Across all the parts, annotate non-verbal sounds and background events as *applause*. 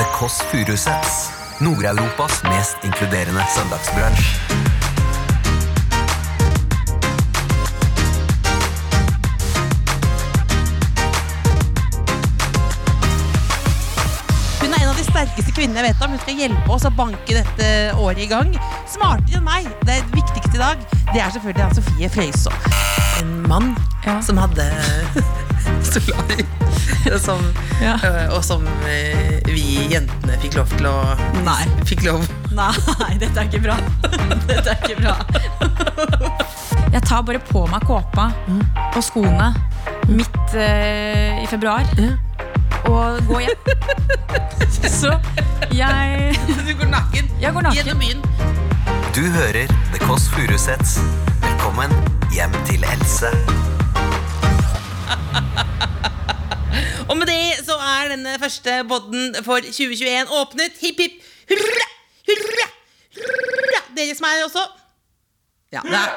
The Kåss Furuseths. Nord-Europas mest inkluderende søndagsbransj. Hun er en av de sterkeste kvinnene jeg vet om. Hun skal hjelpe oss å banke dette året i gang. Smartere enn meg. Det viktigste i dag Det er selvfølgelig Anne Sofie Frøysaa. En mann Ja. som hadde *laughs* Solari. *laughs* Som, Ja. øh, Og som øh, vi jentene fikk lov til å Nei. Fikk lov Nei, dette er ikke bra. *laughs* Dette er ikke bra. Jeg tar bare på meg kåpa og skoene midt uh, i februar og går hjem. *laughs* Så jeg Du går naken Jeg går naken. gjennom byen. Du hører The Kåss Furuseths. Velkommen hjem til Else. Og med det så er denne første podden for 2021 åpnet. Hipp, hipp, hurra, hurra, hurra. Dere som er her også. Ja, det er,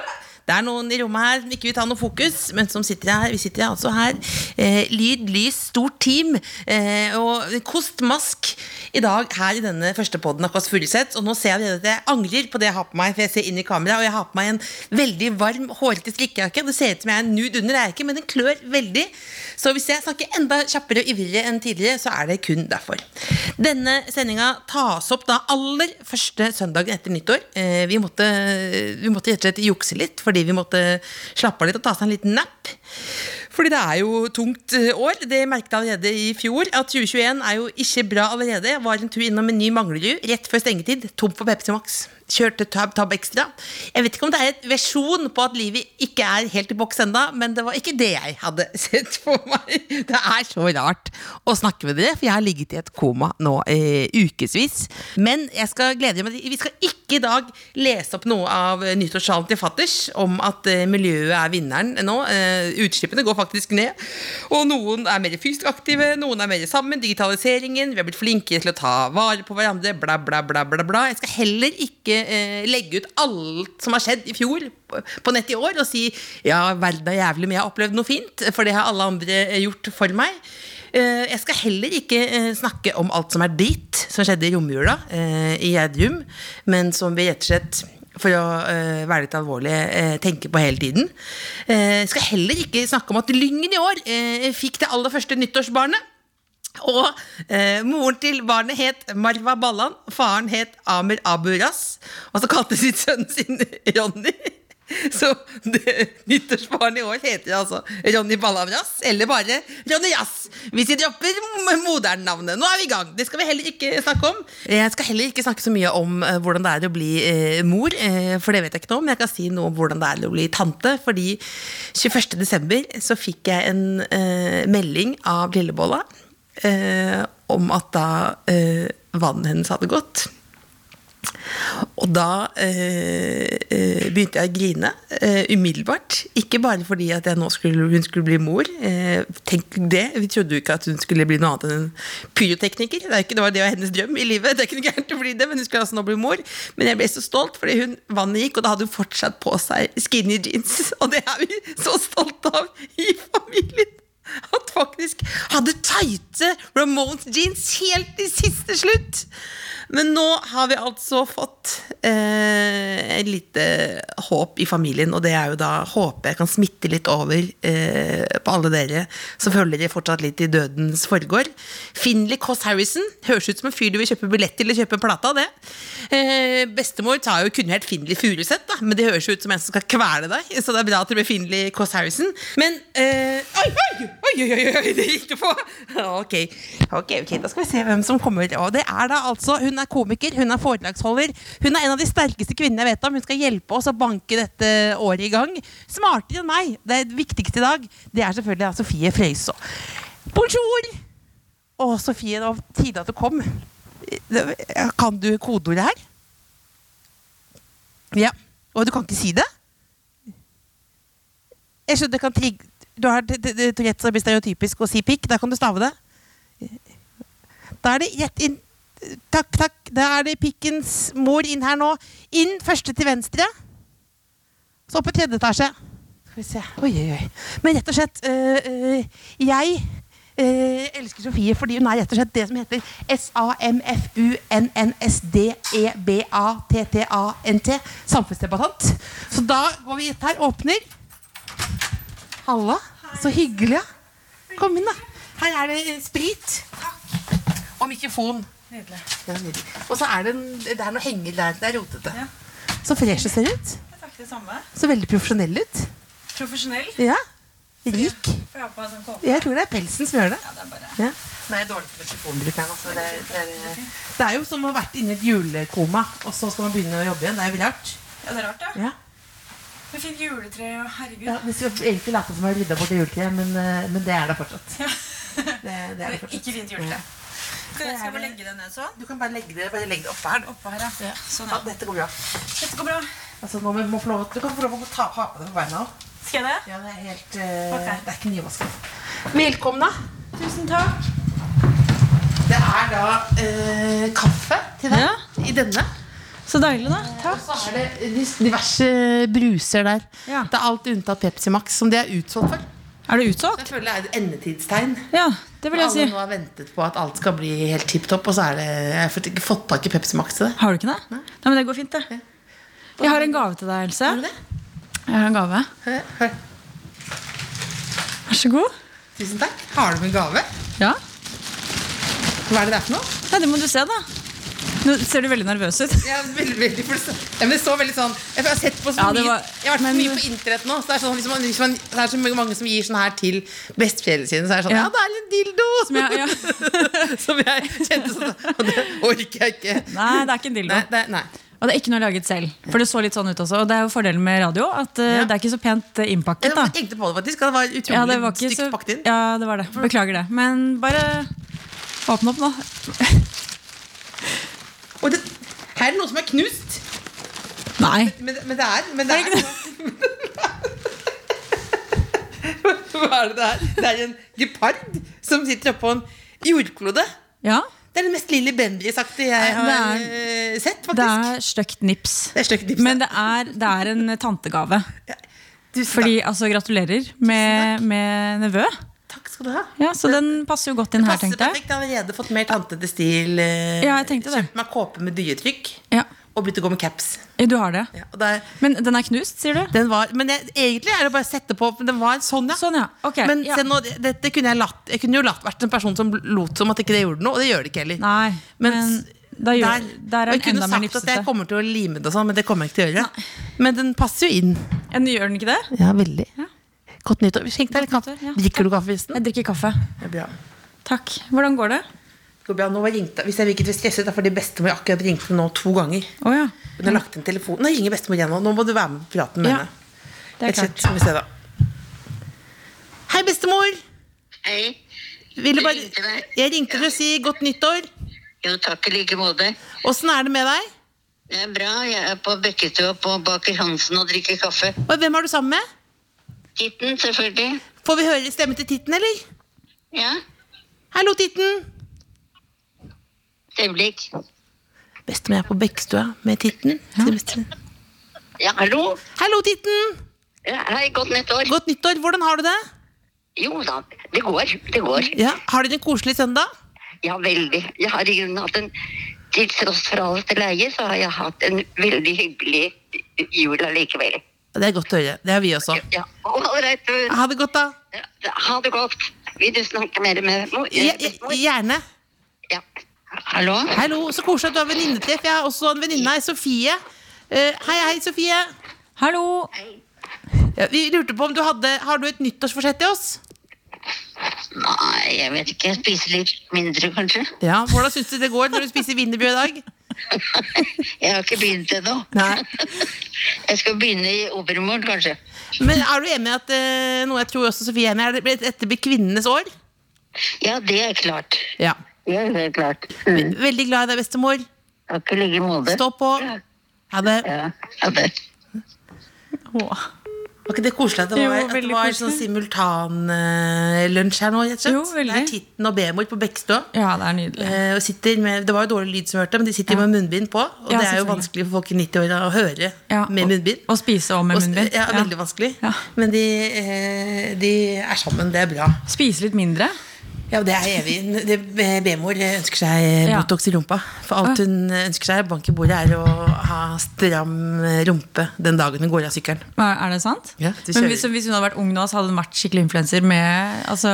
det er noen i rommet her som ikke vil ta noe fokus, men som sitter her. Vi sitter altså her. Eh, lyd, lys, stort team. Eh, og kostmask i dag her i denne første podden av Kåss Furuseth. Og nå ser jeg at jeg angrer på det jeg har på meg, for jeg ser inn i kamera, og jeg har på meg en veldig varm, hårete strikkejakke. Det ser ut som jeg er nude under, det er jeg ikke, men den klør veldig. Så hvis jeg snakker enda kjappere og ivrigere enn tidligere, så er det kun derfor. Denne sendinga tas opp da aller første søndagen etter nyttår. Eh, vi, måtte, vi måtte rett og slett jukse litt, fordi vi måtte slappe av litt og ta seg en liten napp. Fordi det er jo tungt eh, år. Det merket jeg allerede i fjor. At 2021 er jo ikke bra allerede. Jeg var en tur innom en ny Manglerud rett før stengetid. Tom for Pepsi Max. Kjørte Tab Tab Extra. Jeg vet ikke om det er et versjon på at livet ikke er helt i boks enda, men det var ikke det jeg hadde *laughs* sett for meg. Det er så rart å snakke med dere, for jeg har ligget i et koma nå eh, ukevis. Men jeg skal glede meg Vi skal ikke i dag lese opp noe av nyttårstalen til fatters om at eh, miljøet er vinneren nå. Eh, utslippene går faktisk ned. Og noen er mer fysisk aktive, noen er mer sammen. Digitaliseringen, vi har blitt flinkere til å ta vare på hverandre, bla, bla, bla, bla, bla. Jeg skal heller ikke eh, legge ut alt som har skjedd i fjor på- nett i år, og si ja, verden er jævlig, men jeg har opplevd noe fint, for det har alle andre eh, gjort for meg. Eh, Jeg skal heller ikke eh, snakke om alt som er dritt som skjedde i romjula eh, i Gjerdrum, men som vi rett og slett for å uh, være litt alvorlig uh, tenke på hele tiden. Uh, skal heller ikke snakke om at Lyngen i år fikk det aller første nyttårsbarnet. Og eh, moren til barnet het Marva Ballan, faren het Amer Aburas, og så kalte sitt sønnen sin Ronny. Så nyttårsbarnet i år heter altså Ronny Ballavras, eller bare Ronny Jazz. Hvis vi dropper modernavnet. Nå er vi i gang. Det skal vi heller ikke snakke om. Jeg skal heller ikke snakke så mye om eh, hvordan det er å bli eh, mor, eh, for det vet jeg ikke noe om. Jeg kan si noe om hvordan det er å bli tante, fordi 21. desember så fikk jeg en eh, melding av Lillebolla eh, om at da eh, vannet hennes hadde gått. Og da eh, eh, begynte jeg å grine eh, umiddelbart. Ikke bare fordi at skulle, hun skulle bli mor. Eh, tenk det, Vi trodde jo ikke at hun skulle bli noe annet enn en pyrotekniker. Det, ikke, det var det var hennes drøm i livet. Det er ikke noe gærent å bli det, men hun skulle altså nå bli mor. Men jeg ble så stolt, fordi hun, vannet gikk, og da hadde hun fortsatt på seg skinny jeans. Og det er vi så stolte av i familien. *laughs* At faktisk hadde tighte Ramones jeans helt til siste slutt. Men nå har vi altså fått eh, et lite håp i familien, og det er jo da håpet jeg kan smitte litt over eh, på alle dere som følger dere fortsatt litt i dødens forgård. Finley Koss Harrison høres ut som en fyr du vil kjøpe billett til og kjøpe plate av det. Eh, bestemor tar jo kunne helt Finley Furuseth, da, men det høres ut som en som skal kvele deg, så det er bra at det blir Finley Koss Harrison. Men eh, oi, oi, oi, oi, oi, oi, det gikk du på! *laughs* Ok, ok, ok, da skal vi se hvem som kommer. Og det er da altså, Hun er komiker, hun er foredragsholder. Hun er en av de sterkeste kvinnene jeg vet om. Hun skal hjelpe oss å banke dette året i gang. Smartere enn meg. Det viktigste i dag det er selvfølgelig da Sofie Frøysaa. Bonjour! Å, Sofie, det var tide at du kom. Kan du kodeordet her? Ja. Og du kan ikke si det? Jeg skjønner det kan trigge Du har Tourettes og blir stereotypisk å si pikk. Da kan du stave det. Da er det rett inn Takk, takk. Da er det pikkens mor inn her nå. Inn første til venstre. Så opp i tredje etasje. Skal vi se. Oi, oi, oi. Men rett og slett øh, øh, Jeg øh, elsker Sofie fordi hun er rett og slett det som heter S-A-M-F-U-N-N-S-D-E-B-A-T-T-A-N-T. Samfunnsdebattant. Så da går vi hit her, åpner. Halla. Så hyggelig, ja. Kom inn, da. Her er det sprit. Og mikrofon. Ja, nydelig. Og så er det, en, det er noe henger der. Det er rotete. Så fresh det ser ut. Takk det samme. Så veldig profesjonell ut. Profesjonell. Ja. Rik. Jeg sånn? Jeg tror det er pelsen som gjør det. Ja, det er bare... Ja. Nei, dårlig på her nå. Det, er- det, er- det er jo som å ha vært inne i et julekoma, og så skal man begynne å jobbe igjen. Det er jo rart. Ja, det er rart, ja. Ja. fikk juletre og herregud. Ja, Vi skulle egentlig late som vi har rydda bort det juletreet, men, eh, men det er det fortsatt. Det, det er det *laughs* fortsatt. Ikke fint juletre. Ja. Skal jeg bare legge det ned sånn? Du kan bare legge det, bare legge det oppå her. Oppe her, ja. Sånn, Ja, ja. dette går bra. Dette går bra. Altså, nå må, må få lov, du kan få lov å ta, ha på deg på beina òg. Skal jeg det? Ja, det er helt uh, okay. Det er ikke nyvaska. Velkomne. Tusen takk. Det er da uh, kaffe til deg Ja. i denne. Så deilig, da. Takk. Og så er det diverse bruser der. Ja. Det er alt unntatt Pepsi Max, som det er utsolgt for. Er det utsolgt? Jeg føler det er et endetidstegn. Ja, det vil jeg Alle si. nå har ventet på at alt skal bli helt tipp topp, og så er det Jeg har ikke fått tak i Pepsi Max til det. Har du ikke det? Nei, men det går fint, det. Jeg har en gave til deg, Else. Har du det? Jeg har en gave. Hør, hør. Vær så god. Tusen takk. Har du med gave? Ja. Hva er det der for noe? Nei, det må du se, da. Nå ser du veldig nervøs ut. Ja, veldig, veldig, ja, men så veldig sånn Jeg har sett på så Ja, mye var- Jeg har vært men- så mye på internett nå. Så det er, sånn, hvis man, hvis man, det er så mange som gir sånn her til besteforeldrene sine. Så er det sånn Ja, Ja. det er en dildo! Som jeg, ja. *laughs* Som jeg kjente sånn Og det orker jeg ikke. Nei, det er ikke en dildo. Nei, det, nei. Og det er ikke noe laget selv. For det så litt sånn ut også. Og det er jo fordelen med radio, at eh, Ja. det er ikke så pent eh, innpakket. Jeg tenkte på det faktisk. Det var utrolig Ja, det var stygt så pakket inn. Ja, det var det. Beklager det. Men bare åpne opp nå. Og det, her er det noe som er knust. Nei. Men, men det er, men det Er *laughs* Hva er det det er? Det er en gepard som sitter oppå en jordklode. Ja, Det er det mest Lilly Bendriss-aktige jeg har er- sett. sett, det er stygt nips. Det er tips. Men det er, det er en tantegave. Tusen Fordi, altså, gratulerer med, med nevø. Skal du ha. Ja, Så den passer jo godt inn her, tenkte jeg. perfekt. Jeg har allerede fått mer tantete stil. eh, Ja, jeg tenkte det. Kjøpt meg kåpe med dyetrykk Ja, og begynt å gå med caps. Du har det. Ja, og det er, Men den er knust, sier du? den var, men jeg, egentlig er det bare å sette på men Den var sånn, ja. Sånn, ja. Ok, Men ja. se nå, det kunne jeg latt Jeg kunne jo latt vært en person som lot som at ikke det gjorde noe, og det gjør det ikke heller. Nei, men, Men da gjør, der, der er jeg kunne enda sagt at jeg kommer til å lime det og sånn, men det kommer jeg ikke til å gjøre. Men den passer jo inn. Den gjør den ikke det? Ja, veldig. Ja. Godt nyttår. Skjenk deg litt kaffe. ja. Drikker du kaffe, Visten? Jeg drikker kaffe. Det er bra. Takk. Hvordan går det? Det går bra. Nå var ringte, hvis jeg virket stresset, det er fordi bestemor akkurat ringte nå to ganger. Oh, ja. Hun har lagt inn telefon. Nå ringer bestemor igjen, nå. Nå må du være med på praten med Ja, henne. Det er klart. Skal vi se, da. Hei, bestemor. Hei. Ville Jeg bare, ringte deg. jeg ringte for å si godt nyttår. Jo, takk i like måte. Åssen er det med deg? Det er bra. Jeg er på Bekketua på Baker Hansen og drikker kaffe. Og hvem er du sammen med? Titten, selvfølgelig. Får vi høre stemmen til Titten, eller? Ja. Hallo, Titten. Et øyeblikk. jeg er på Bekkstua med Titten. Ja, hallo? Hallo, Titten. Ja, hei, godt nyttår. Godt nyttår. Hvordan har du det? Jo da, det går. Det går. Ja, Har dere en koselig søndag? Ja, veldig. Jeg har i grunnen hatt en Til tross for alt det leie, så har jeg hatt en veldig hyggelig jul allikevel. Det er godt å høre. Det har vi også. Ja, ålreit. du. Ha det godt, da. Ja, Ha det godt. Vil du snakke mer med mor? Ja, ja, gjerne. Ja. Hallo? Hallo, Så koselig at du har venninnetreff. Jeg har også en venninne her, Sofie. Uh, hei, hei, Sofie. Hallo! Ja, vi lurte på om du hadde Har du et nyttårsforsett til oss? Nei, jeg vet ikke. Jeg spiser litt mindre, kanskje. Ja, Hvordan syns du det går når du spiser wienerbrød i dag? Jeg har ikke begynt ennå. *laughs* Jeg skal begynne i overmorgen, kanskje. Men er du enig i at eh, noe jeg tror også Sofie er enig i, er det dette blir kvinnenes år? Ja, det er klart. Ja. Det er helt klart. Mm. Veldig glad i deg, bestemor. Takk i like måte. Stå på. Ha det. Ja, ha det. Åh. Var ikke det koselig at det Jo, var, at det var sånn simultanlunsj her nå? rett og slett? Jo. Det er Titten og Bemor på Bekkestua. Ja, det er nydelig. Eh, med, det var jo dårlig lyd som hørte, men de sitter Ja. med munnbind på. Og Ja, det er jo vanskelig for folk i 90-åra å høre Ja, med munnbind. Og spise og med Og- munnbind. Ja, veldig vanskelig. Men de, eh, de er sammen. Det er bra. Spise litt mindre. Ja, det er evig. B-mor ønsker seg Botox i rumpa. For alt hun ønsker seg, bank i bordet, er å ha stram rumpe den dagen hun går av sykkelen. Er det sant? Ja, du Men hvis, hvis hun hadde vært ung nå, så hadde hun vært skikkelig influenser med altså,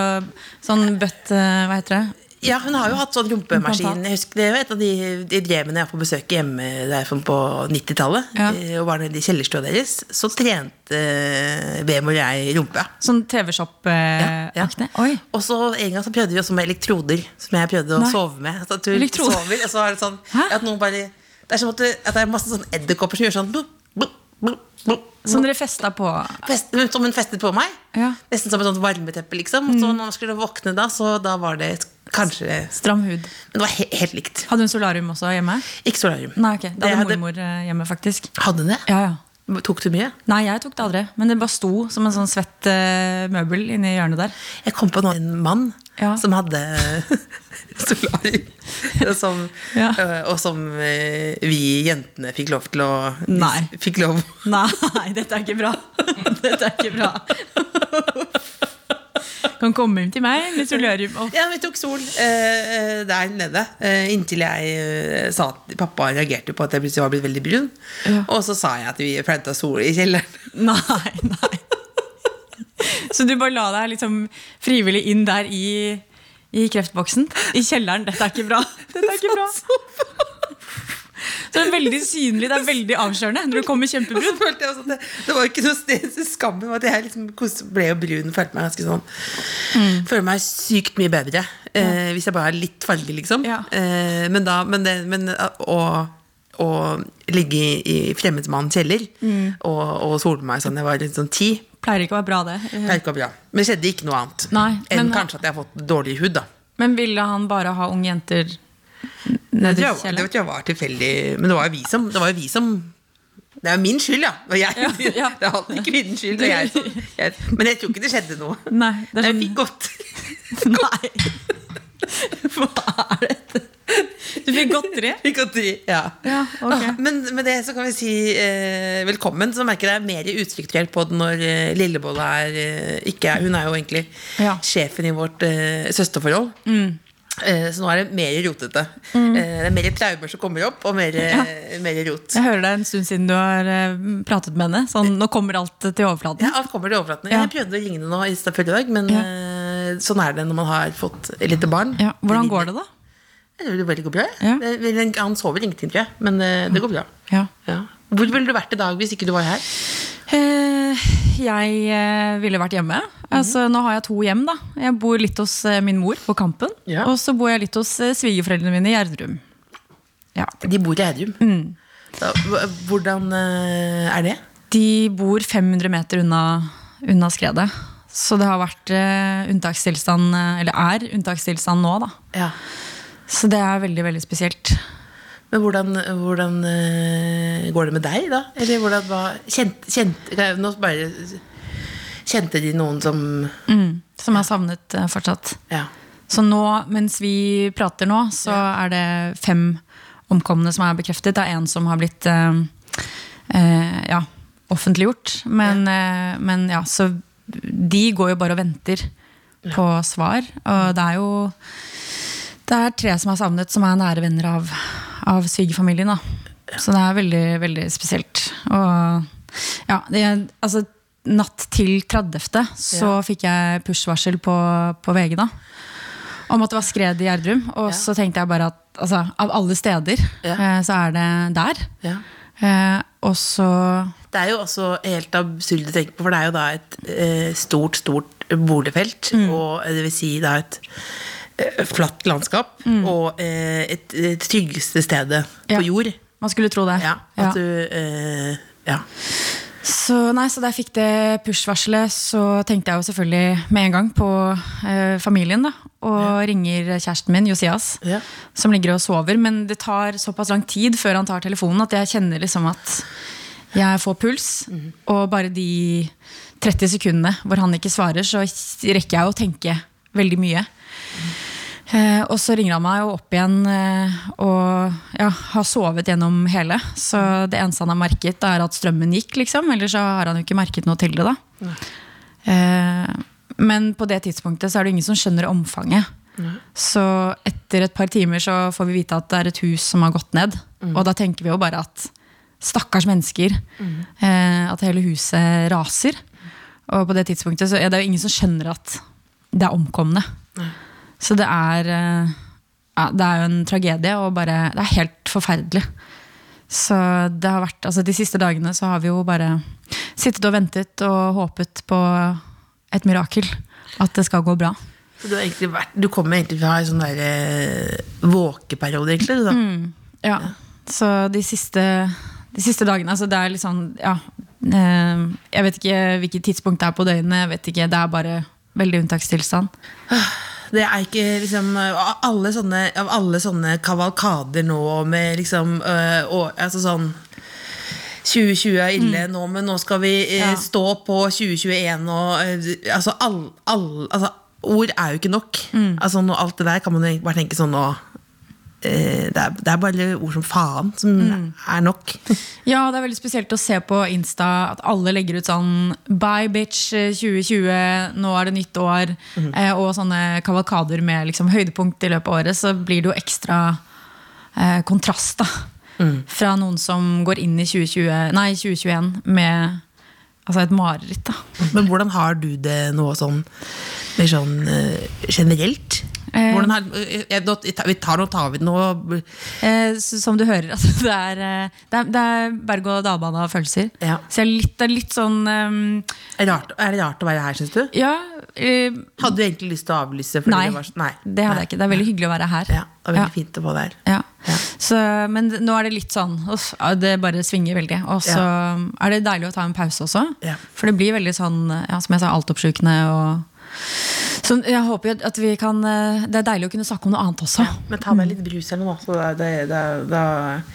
sånn bøtt eh, Hva heter det? Ja, hun har jo hatt sånn rumpemaskin. Jeg husker Det var et av de, de drevene jeg var på besøk hjemme der på 90-tallet. Ja. eh, Og var nede i kjellerstua deres. Så trente eh, og jeg rumpa. Sånn TV-shop-aktig? ja. Og så en gang så prøvde vi også med elektroder, som jeg prøvde å Nei. sove med. Altså, at du sover, og så er det sånn at noen bare Det er som at, at det er masse sånn edderkopper som gjør sånn blup, blup, blup. Som dere festa på? Fest, som hun festet på meg. Ja. Mm. Nesten som et sånt varmeteppe. Liksom. Så når man skulle våkne da, så da var det kanskje Stram hud. Men det var he helt likt. Hadde hun solarium også hjemme? Ikke solarium. Nei, ok. Da hadde hadde- mormor eh, hjemme, faktisk. Hadde det? Ja, ja. Tok du mye? Nei, jeg tok det aldri. Men det bare sto som en sånn svett uh, møbel inni hjørnet der. Jeg kom på en mann Ja. som hadde *laughs* solarium. Som, Ja. øh, og som øh, vi jentene fikk lov til å Nei. Fikk lov Nei, *laughs* dette er ikke bra. *laughs* Dette er ikke bra. Kan komme hjem til meg med solarium. *laughs* Å, Ja, vi tok sol eh, der nede. Eh, inntil jeg øh, sa at pappa reagerte på at jeg plutselig var blitt veldig brun. Ja. Og så sa jeg at vi planta sol i kjelleren. *laughs* Nei, nei. Så du bare la deg liksom frivillig inn der i, i kreftboksen? I kjelleren? Dette er ikke bra. Dette er ikke bra. Så det er veldig synlig, det er veldig avslørende når du kommer kjempebrun. det, det var ikke noe sted skammen. At jeg liksom ble jo brun følte meg ganske sånn Mm. Føler meg sykt mye bedre eh, hvis jeg bare er litt farlig, liksom. Ja. Eh, men da men det, men, å, å ligge i, i fremmedmannens kjeller Mm. og, og sole meg sånn jeg var litt sånn ti, Pleier ikke å være bra, det. Pleier ikke å være bra. Men det skjedde ikke noe annet Nei, enn men- kanskje at jeg har fått dårlig hud. da Men ville han bare ha unge jenter Det nedi tror jeg, det jeg var tilfeldig, men det var jo vi som Det var vi som det er min skyld, ja. Jeg, Ja, ja. *laughs* Det er alltid kvinnens skyld. Jeg, jeg, men jeg tror ikke det skjedde noe. Nei, det er Jeg sånn fikk godt. *laughs* Nei. *laughs* Hva er dette? Du fikk godteri? Fikk godteri, ja. Ja, ok. Ah, Men med det så kan vi si eh, velkommen. Så merker jeg mer utstrukturert på det når eh, Lillebolla er eh, ikke er Hun er jo egentlig. Mm. sjefen i vårt eh, søsterforhold. Eh, så nå er det mer rotete. Eh, det er mer traumer som kommer opp, og mer, ja. mer rot. Jeg hører det en stund siden du har eh, pratet med henne. Sånn, nå kommer alt til overflaten. Ja, alt kommer til overflaten. Ja. Jeg prøvde å ringe henne nå i forrige dag, men Ja. eh, sånn er det når man har fått lite barn. Ja, hvordan går det, da? Det veldig går bra. Han sover ingenting, tror jeg, men eh, det går bra. Ja. Ja. Hvor ville du vært i dag hvis ikke du var her? Eh, jeg eh, ville vært hjemme. Altså, nå har jeg to hjem. da Jeg bor litt hos eh, min mor på Kampen. Ja. Og så bor jeg litt hos svigerforeldrene mine i Gjerdrum. Ja. De bor i Gjerdrum. Mm. Hvordan er det? De bor 500 meter unna, unna skredet. Så det har vært unntakstilstand, eller er unntakstilstand nå, da. Ja. Så det er veldig, veldig spesielt. Men hvordan, hvordan eh, går det med deg, da? Eller hvordan var kjent, kjent, nå bare, Kjente de noen som Mm, som er savnet eh, fortsatt. Ja. Så nå, mens vi prater nå, så er det fem omkomne som er bekreftet. Det er en som har blitt eh, eh, ja, offentliggjort. Men ja. men ja, så de går jo bare og venter på svar. Og det er jo det er tre som er savnet, som er nære venner av, av svigerfamilien. Så det er veldig, veldig spesielt. Og ja, det, altså Natt til 30. så Ja. fikk jeg push-varsel på, på VG da om at det var skred i Gjerdrum. Og Ja. så tenkte jeg bare at altså, av alle steder, eh, så er det der. ja. Eh, og så Det er jo også helt absurd å tenke på, for det er jo da et eh, stort, stort boligfelt. Mm. Og det vil si da et flatt landskap. Mm. Og eh, et, et tryggeste stedet Ja. på jord. Man skulle tro det. Ja, Ja. du eh, Ja. Så, nei, så da jeg fikk det push-varselet, så tenkte jeg jo selvfølgelig med en gang på eh, familien. da Og ringer kjæresten min, Josias, Ja. som ligger og sover. Men det tar såpass lang tid før han tar telefonen at jeg kjenner liksom at jeg får puls. Og bare de 30 sekundene hvor han ikke svarer, så rekker jeg å tenke veldig mye. Eh, og så ringer han meg jo opp igjen eh, og ja, har sovet gjennom hele. Så det eneste han har merket, er at strømmen gikk, liksom. Ellers så har han jo ikke merket noe til det, da. Eh, men på det tidspunktet så er det ingen som skjønner omfanget. Så etter et par timer så får vi vite at det er et hus som har gått ned. Og da tenker vi jo bare at stakkars mennesker. Eh, at hele huset raser. Og på det tidspunktet så er det jo ingen som skjønner at det er omkomne. Så det er eh, ja, Det er jo en tragedie, og bare, det er helt forferdelig. Så det har vært, altså De siste dagene så har vi jo bare sittet og ventet og håpet på et mirakel. At det skal gå bra. Så du, har vært, du kommer egentlig fra en sånn der eh, våkeperiode, egentlig? Da. Ja, Så de siste, de siste dagene altså Det er litt sånn Ja. eh, Jeg vet ikke hvilket tidspunkt det er på døgnet. Jeg vet ikke, Det er bare veldig unntakstilstand. Det er ikke liksom alle sånne, av alle sånne kavalkader nå med liksom øh, og, altså sånn 2020 er ille nå, men nå skal vi øh, Ja. stå på 2021 og øh, altså, all, all, altså Ord er jo ikke nok. Altså, nå, alt det der kan man jo bare tenke sånn nå det, er, det er bare ord som faen som er nok. *laughs* Ja, det er veldig spesielt å se på Insta at alle legger ut sånn Bye, bitch, eh, 2020, nå er det nytt år. eh, og sånne kavalkader med liksom, høydepunkt i løpet av året. Så blir det jo ekstra eh, kontrast da. Fra noen som går inn i 2020, nei, 2021 med altså, et mareritt. da. Men hvordan har du det nå sånn mer sånn øh, generelt? Eh. Har, øh, jeg, vi tar, tar vi nå. Eh, som du hører, *laughs* altså, det, er, eh, det, er, det er berg-og-dal-bane av følelser. Ja. Så jeg er litt, det er litt sånn um, Er det rart, er det rart å være her, syns du? Ja. uh, Hadde du egentlig lyst til å avlyse? fordi nei, Det, var, nei, det hadde jeg ikke. Det er veldig hyggelig å være her. Ja, det veldig fint å få deg her. Ja. Så, men nå er det litt sånn uff, Det bare svinger veldig. Og så er det deilig å ta en pause også. Ja. For det blir veldig sånn, ja, som jeg sa, altoppslukende. Og, så jeg håper jo at vi kan eh, Det er deilig å kunne snakke om noe annet også. Men ta med litt brus eller noe. Så det, det, det, det,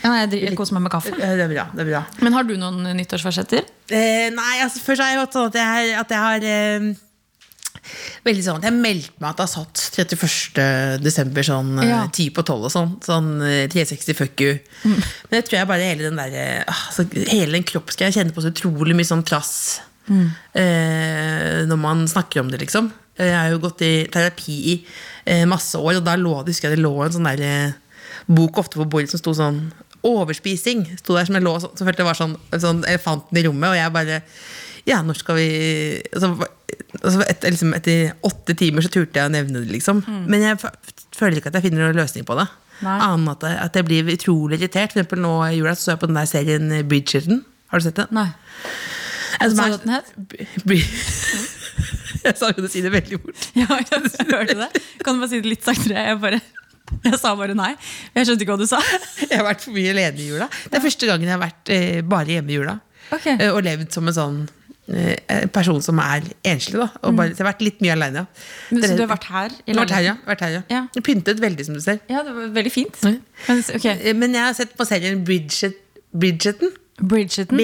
Ja, jeg, dri- jeg koser meg med kaffe. det er bra. Det er bra. Men har du noen nyttårsforsetter? Eh, nei, altså først har jeg hatt sånn at jeg, har- at jeg har eh, Veldig sånn at Jeg meldte meg at jeg har satt 31. desember sånn eh, Ja. 10 på 12 og sånn. Sånn eh, 360 fuck you. Mm. Men jeg tror jeg bare hele den der eh, altså, Hele den kroppsgreia Jeg kjenner på så utrolig mye sånn trass Mm. eh, når man snakker om det, liksom. Jeg har jo gått i terapi i eh, masse år, og da lå det, husker jeg det lå en sånn der eh, bok ofte på bordet som sto sånn Overspising. Sto der som jeg lå så, så følte jeg var sånn, sånn elefanten i rommet, og jeg bare Ja, når skal vi altså, altså, etter, liksom, etter åtte timer så turte jeg å nevne det, liksom. Men jeg føler ikke at jeg finner noen løsning på det. Nei. Annet at, at jeg blir utrolig irritert. For eksempel nå i jula så, så jeg på den der serien eh, Bridgerton. Har du sett den? Nei. Altså, Sa du at den het? Jeg sa jo det, si det veldig fort. *laughs* Ja, jeg hørte det. Kan du bare si det litt saktere? Jeg, bare, jeg sa bare nei. Jeg skjønte ikke hva du sa. *laughs* Jeg har vært for mye alene i jula. Det er første gangen jeg har vært eh, bare hjemme i jula. Ok. Eh, og levd som en sånn eh, person som er enslig. Da. Og bare, så jeg har vært litt mye alene. Men, så du har vært her? i vært her, ja. Vært her, ja. Ja. Pyntet veldig, som du ser. Ja, det var veldig fint. Ja. Men, ok, Eh, Men jeg har sett på serien Bridget, Bridgerton. Bridgerton.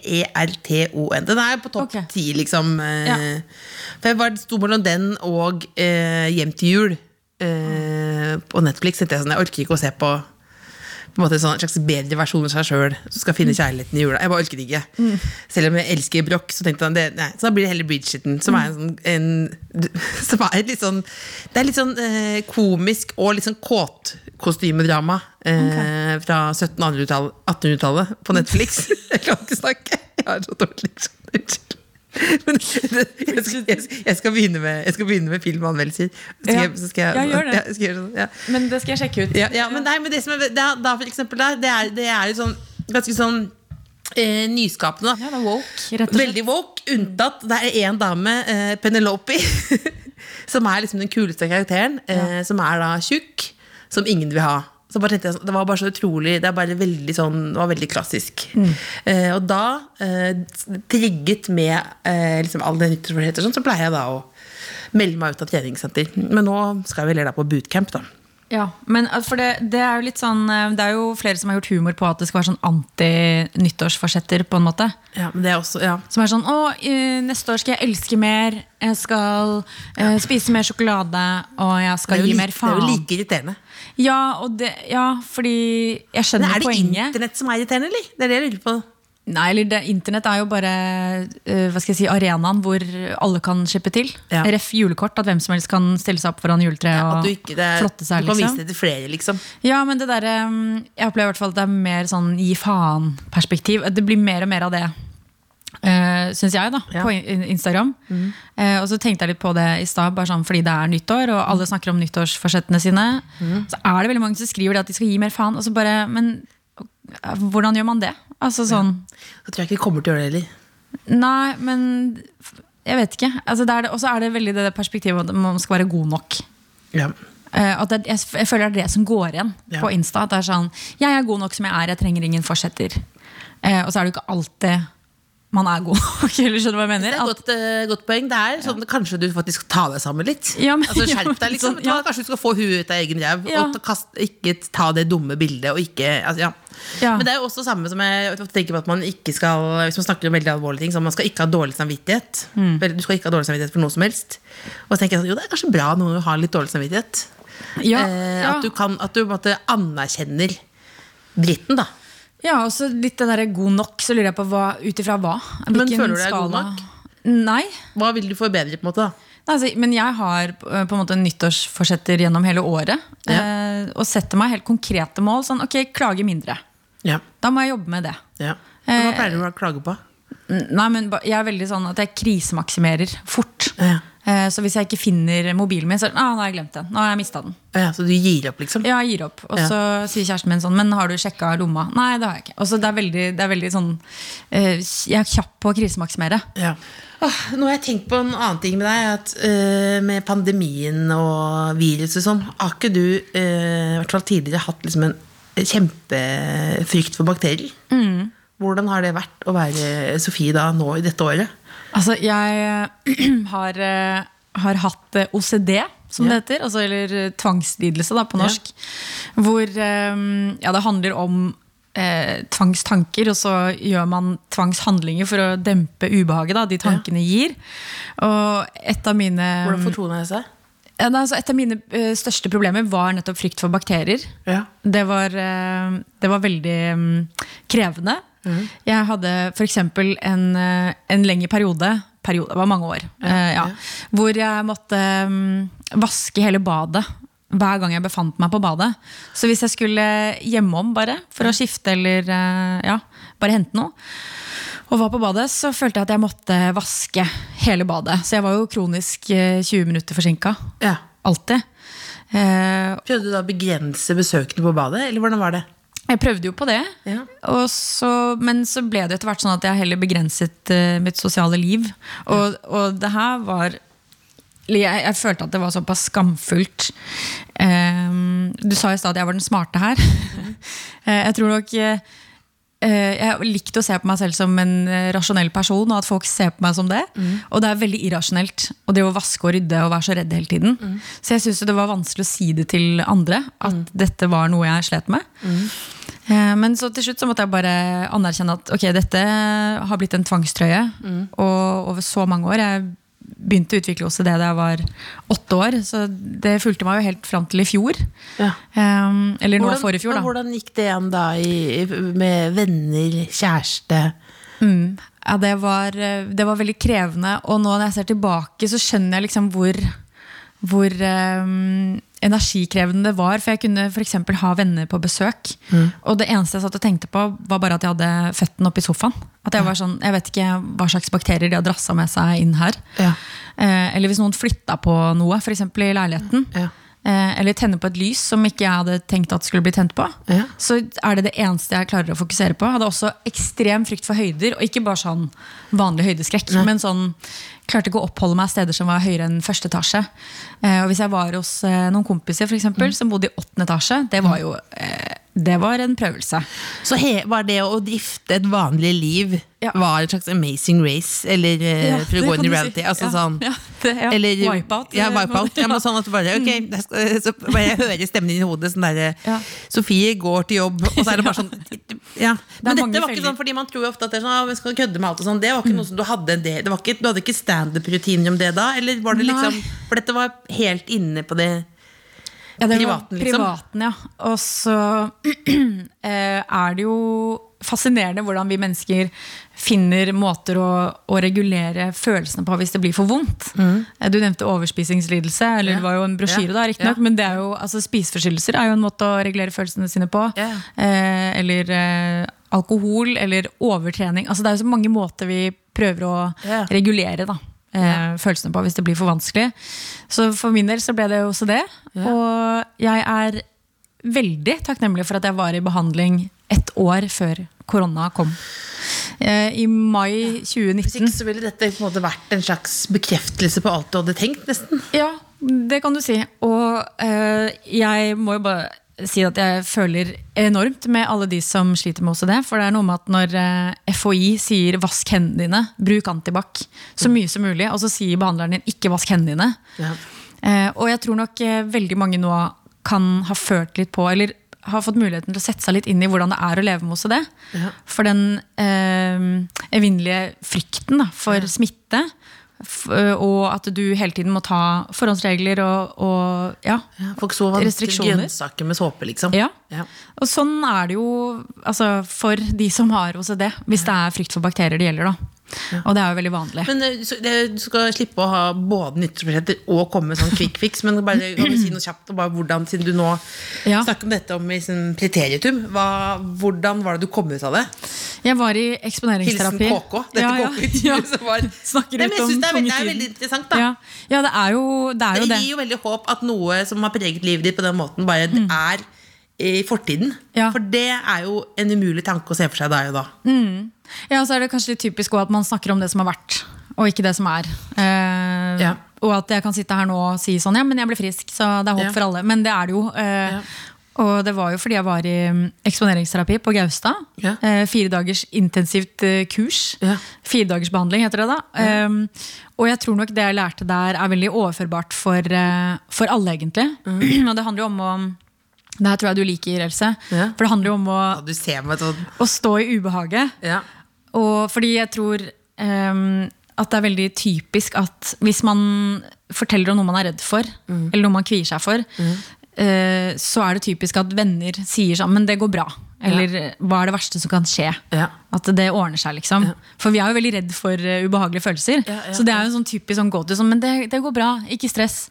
B-r-i-d-g-e-r-t-o-n. Den er på topp ti, liksom. eh, Ja. For jeg var sto mellom den og eh, Hjem til jul eh, på Netflix. Jeg, sånn, jeg orker ikke å se på på en måte en sånn slags bedre versjon av seg sjøl som skal finne kjærligheten i jula. Jeg bare orker det ikke. Selv om jeg elsker Broch, så tenkte han det, nei, så da blir det heller Bridgerton. Som er en, sånn- en, *laughs* som er litt sånn Det er litt sånn eh, komisk og litt sånn kåtkostymedrama eh, fra 1700-tallet 1800-tallet på Netflix. *laughs* jeg kan ikke snakke. Jeg er så dårlig. *laughs* Unnskyld. *laughs* Men jeg, skal, jeg, jeg, skal begynne med, jeg skal begynne med filmanmeldelser. Så skal Ja. så skal jeg, Ja, gjør det. *laughs* Ja, skal sånn, ja. Men det skal jeg sjekke ut. Ja, ja, men, nei, men det som er, da, da for eksempel der, det er, det er sånn ganske sånn eh, nyskapende. Ja, det woke. Veldig woke, unntatt det er en dame, eh, Penelope, *laughs* som er liksom den kuleste karakteren, eh, som er da tjukk, som ingen vil ha. Så bare tenkte jeg, Det var bare så utrolig Det veldig sånn, det var veldig klassisk. Eh, og da, eh, trigget med eh, liksom all den nyttårsforsetter, sånn, så pleier jeg da å melde meg ut av treningssenter. Men nå skal jeg heller da på bootcamp, da. Ja, men uh, for det, det er jo litt sånn uh, Det er jo flere som har gjort humor på at det skal være sånn anti-nyttårsforsetter, på en måte. Ja, men det er også, ja. Som er sånn Å, eh, neste år skal jeg elske mer. Jeg skal ja. spise mer sjokolade. Og jeg skal gi like, mer det er jo like irriterende. Ja, og det, ja, fordi jeg skjønner poenget. er det poenget. internett som er irriterende, eller? Det er det jeg lurer på. Nei, eller det, Internett er jo bare uh, hva skal jeg si, arenaen hvor alle kan slippe til. Ja. Ref julekort, at hvem som helst kan stille seg opp foran juletreet ja, og du ikke det er, flotte seg. Du kan liksom. vise det til flere, liksom. Ja, men det der, um, Jeg opplever i hvert fall at det er mer sånn gi faen-perspektiv. Det blir mer og mer av det. Uh, Syns jeg, da, Ja. på Instagram. Instagram. Uh, og så tenkte jeg litt på det i stad, bare sånn fordi det er nyttår, og alle snakker om nyttårsforsettene sine. Så er det veldig mange som skriver det at de skal gi mer faen. Og så bare, men eh, hvordan gjør man det? Altså sånn Så tror jeg ikke vi kommer til å gjøre det heller. Nei, men jeg vet ikke. Altså, og så er det veldig det perspektivet at man skal være god nok. Ja. Eh, at det, jeg, jeg føler det er det som går igjen Ja. på Insta. At det er sånn Jeg er god nok som jeg er, jeg trenger ingen fortsetter. Eh, og så er det jo ikke alltid man er god nok. *laughs* Eller skjønner du hva jeg Det er et godt, uh, godt poeng. Det er sånn Kanskje du faktisk tar deg sammen litt. Ja, men- altså Skjerp deg, liksom. *laughs* Ja. Ta, Kanskje du skal få huet ut av egen ræv. Ja. Og ta- kast, ikke ta det dumme bildet. Og ikke, altså, ja. Ja. Men det er jo også samme som jeg tenker på at man ikke skal Hvis man snakker om veldig alvorlige ting, så man skal ikke ha dårlig samvittighet. Mm. Du skal ikke ha dårlig samvittighet for noe som helst. Og så tenker jeg sånn, jo, det er kanskje bra noen ganger å ha litt dårlig samvittighet. ja, Eh, ja. At du, kan, at du måte anerkjenner dritten, da. Ja, og så litt det derre god nok, så lurer jeg på hva, ut ifra hva? Men føler du deg god nok? Nei. Hva vil du forbedre, på en måte? da? Altså, men jeg har eh, på en måte nyttårsforsetter gjennom hele året. Eh, og setter meg helt konkrete mål. Sånn, ok, klage mindre. Ja. Da må jeg jobbe med det. ja. Hva Eh, pleier du å klage på? Nei, men Jeg er veldig sånn at jeg krisemaksimerer fort. Ja. Eh, Så hvis jeg ikke finner mobilen min, så er det, ah, nå har jeg glemt den. Nå har jeg mista den. Ja, så du gir opp, liksom? Ja, jeg gir opp. Og Ja. så sier kjæresten min sånn, men har du sjekka lomma? Nei, det har jeg ikke. Og så det er veldig, det er veldig sånn eh, Jeg er kjapp på å krisemaksimere. Ja. Åh, nå har jeg tenkt på en annen ting med deg. At, uh, med pandemien og viruset og sånn, har ikke du uh, hvert fall tidligere hatt liksom en kjempefrykt for bakterier? Hvordan har det vært å være Sofie da nå i dette året? Altså, jeg *clears throat* har, eh, har hatt eh, OCD, som Ja. det heter. Altså, eller eh, tvangslidelse, da, på norsk. Hvor eh, ja, det handler om eh, tvangstanker, og så gjør man tvangshandlinger for å dempe ubehaget da, de tankene gir. Og et av mine Hvordan fortona det seg? Ja, altså, Et av mine eh, største problemer var nettopp frykt for bakterier. Ja. Det var, eh, det var veldig mm, krevende. Jeg hadde f.eks. En, eh, en lengre periode, periode, det var mange år, eh, ja, hvor jeg måtte mm, vaske hele badet hver gang jeg befant meg på badet. Så hvis jeg skulle hjemom bare for å skifte eller eh, ja, bare hente noe, og var på badet, så følte jeg at jeg måtte vaske hele badet. Så jeg var jo kronisk eh, 20 minutter forsinka. ja. Alltid. Eh, Prøvde du da å begrense besøkene på badet, eller hvordan var det? Jeg prøvde jo på det, Ja. og så, men så ble det etter hvert sånn at jeg heller begrenset uh, mitt sosiale liv. Og, og det her var jeg, jeg følte at det var såpass skamfullt. Um, du sa i stad at jeg var den smarte her. *laughs* Eh, jeg tror nok eh, Jeg likte å se på meg selv som en eh, rasjonell person, og at folk ser på meg som det. Og det er veldig irrasjonelt å drive og vaske og rydde og være så redd hele tiden. Så jeg syns det var vanskelig å si det til andre, at dette var noe jeg slet med. Eh, Men så til slutt så måtte jeg bare anerkjenne at ok, dette har blitt en tvangstrøye. Og over så mange år. Jeg begynte å utvikle OCD da jeg var åtte år. Så det fulgte meg jo helt fram til i fjor. Ja. Um, eller nå for forrige fjor, da. Hvordan gikk det igjen da i, i- med venner, kjæreste? Ja, det var, eh, det var veldig krevende. Og nå når jeg ser tilbake, så skjønner jeg liksom hvor, hvor um, energikrevende det var. For jeg kunne f.eks. ha venner på besøk. Og det eneste jeg satt og tenkte på, var bare at jeg hadde føttene oppi sofaen. At jeg var sånn, jeg vet ikke hva slags bakterier de har drassa med seg inn her. Ja. Eh, eller hvis noen flytta på noe, f.eks. i leiligheten. Ja. Eh, eller tenne på et lys som ikke jeg hadde tenkt at skulle bli tent på. Ja. Så er det det eneste jeg klarer å fokusere på. Jeg hadde også ekstrem frykt for høyder, og ikke bare sånn vanlig høydeskrekk. Men sånn, klarte ikke å oppholde meg steder som var høyere enn første etasje. Eh, og hvis jeg var hos eh, noen kompiser for eksempel, som bodde i åttende etasje, det var jo eh, det var en prøvelse. Så var det å drifte et vanlig liv Ja. var en slags amazing race? Eller eh, Ja, for å gå inn i reality? si. Altså Ja, sånn ja, det- ja. Eller, Wipeout, Ja, eh, wipeout. Ja, men sånn at bare okay, så bare jeg hører stemmen din i hodet. Sånn derre Ja. Sofie går til jobb, og så er det bare sånn *laughs* Ja. Men det dette var ikke sånn fordi man tror jo ofte at det er sånn «Ah, vi skal kødde med alt og sånn. Det var ikke noe som du hadde det, det var ikke, Du hadde ikke standup-rutiner om det da? Eller var det Nei. liksom For dette var helt inne på det Ja, det Privaten, liksom. Privaten, ja. Og så *clears throat* eh, er det jo fascinerende hvordan vi mennesker finner måter å, å regulere følelsene på hvis det blir for vondt. Mm. Du nevnte overspisingslidelse, eller. Ja. det var jo en brosjyre, Ja. da, riktignok. Ja. Men det er jo, altså, spiseforstyrrelser er jo en måte å regulere følelsene sine på. Ja. Eh, eller eh, alkohol, eller overtrening. Altså, det er jo så mange måter vi prøver å regulere da, eh, følelsene på hvis det blir for vanskelig. Så for min del så ble det jo også det. Og jeg er veldig takknemlig for at jeg var i behandling ett år før korona kom. Eh, I mai Hvis 2019. ikke så ville dette på en måte vært en slags bekreftelse på alt du hadde tenkt, nesten. Ja, det kan du si. Og uh, jeg må jo bare si at jeg føler enormt med alle de som sliter med OCD. For det er noe med at når eh, FHI sier 'vask hendene dine', bruk antibac så mye som mulig, og så sier behandleren din 'ikke vask hendene dine'. Ja. Eh, og jeg tror nok eh, veldig mange nå kan ha følt litt på, eller har fått muligheten til å sette seg litt inn i hvordan det er å leve med OCD. Ja. For den eh, evinnelige frykten da, for smitte, f og at du hele tiden må ta forhåndsregler og, og ja. Ja, folk så Restriksjoner. grønnsaker med såpe, liksom. Ja. Ja. Og sånn er det jo altså, for de som har OCD, hvis det er frykt for bakterier det gjelder. da. Og det er jo veldig vanlig. Men så det- du skal slippe å ha både nyttårsforsetter og komme med sånn quick fix. Men bare, kan du si noe kjapt om hvordan, siden du nå Ja. snakker om dette om liksom, preteritum, hva, hvordan var det du kom ut av det? Jeg var i Hilsen eksponeringsterapi. KK. Dette Ja, ja, KK-intervjuet ja. *laughs* var *laughs* Snakker Nei, jeg om synes det er, veldig, er interessant, da. Ja, ja det er jo det. Er jo Det gir jo veldig håp at noe som har preget livet ditt på den måten, bare er i fortiden. Ja. For det er jo en umulig tanke å se for seg der og da. Ja, så er det kanskje litt typisk at man snakker om det som har vært, og ikke det som er. Eh, Ja. Og at jeg kan sitte her nå og si sånn, ja, men jeg ble frisk, så det er håp Ja. for alle. Men det er det jo. Eh, Ja. Og det var jo fordi jeg var i mm, eksponeringsterapi på Gaustad. Ja. Eh, fire dagers intensivt eh, kurs. Ja. Fire dagers behandling heter det da. Eh, og jeg tror nok det jeg lærte der er veldig overførbart for, eh, for alle, egentlig. Mm. *clears throat* og det handler jo om å Det her tror jeg du liker, Else. Ja. For det handler jo om å, Ja, du ser meg sånn å stå i ubehaget. ja. Og fordi jeg tror um, at det er veldig typisk at hvis man forteller om noe man er redd for, eller noe man kvier seg for, eh, så er det typisk at venner sier sånn Men det går bra. Eller hva er det verste som kan skje? Ja. At det ordner seg, liksom. For vi er jo veldig redd for eh, ubehagelige følelser. Ja, ja, så det er jo en sånn typisk sånn go-to. Sånn, men det, det går bra, ikke stress.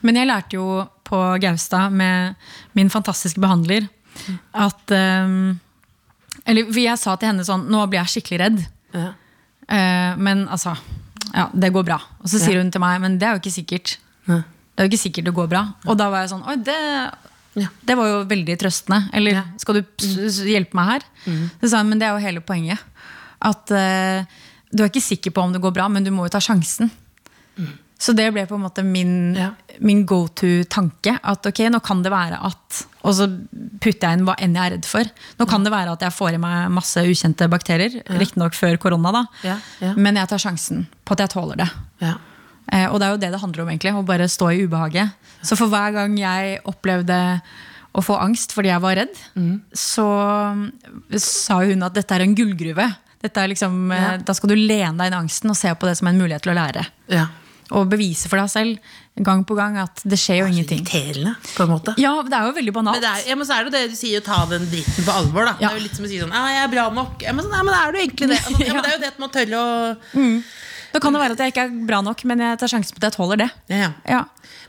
Men jeg lærte jo på Gaustad med min fantastiske behandler at um, Eller jeg sa til henne sånn Nå blir jeg skikkelig redd. Ja. Eh, men altså, ja, det går bra. Og så sier hun til meg, men det er jo ikke sikkert. Ja. Det er jo ikke sikkert det går bra. Og da var jeg sånn, oi, det, det var jo veldig trøstende. Eller skal du s- hjelpe meg her? Så sa hun, men det er jo hele poenget. At uh, du er ikke sikker på om det går bra, men du må jo ta sjansen. Så det ble på en måte min, Ja. min go to-tanke. At ok, nå kan det være at Og så putter jeg inn hva enn jeg er redd for. Nå kan det være at jeg får i meg masse ukjente bakterier. Riktignok før korona, da. Ja, ja. Men jeg tar sjansen på at jeg tåler det. Eh, og det er jo det det handler om, egentlig. Å bare stå i ubehaget. Så for hver gang jeg opplevde å få angst fordi jeg var redd, så mm, sa hun at dette er en gullgruve. Er liksom, eh, Ja. Da skal du lene deg inn i angsten og se på det som en mulighet til å lære. ja. Og bevise for deg selv gang på gang at det skjer jo ingenting. Irriterende, på en måte. Ja, det er jo veldig banalt. Men, det er, ja, men så er det jo det du sier, å ta den dritten på alvor. Da. Ja. Det er jo litt som å si sånn Ja, jeg er bra nok. Ja, men, så, nei, men er du egentlig det? Altså, *laughs* ja, men det er jo det at man tør å Da kan det være at jeg ikke er bra nok, men jeg tar sjansen på at jeg tåler det. ja, ja.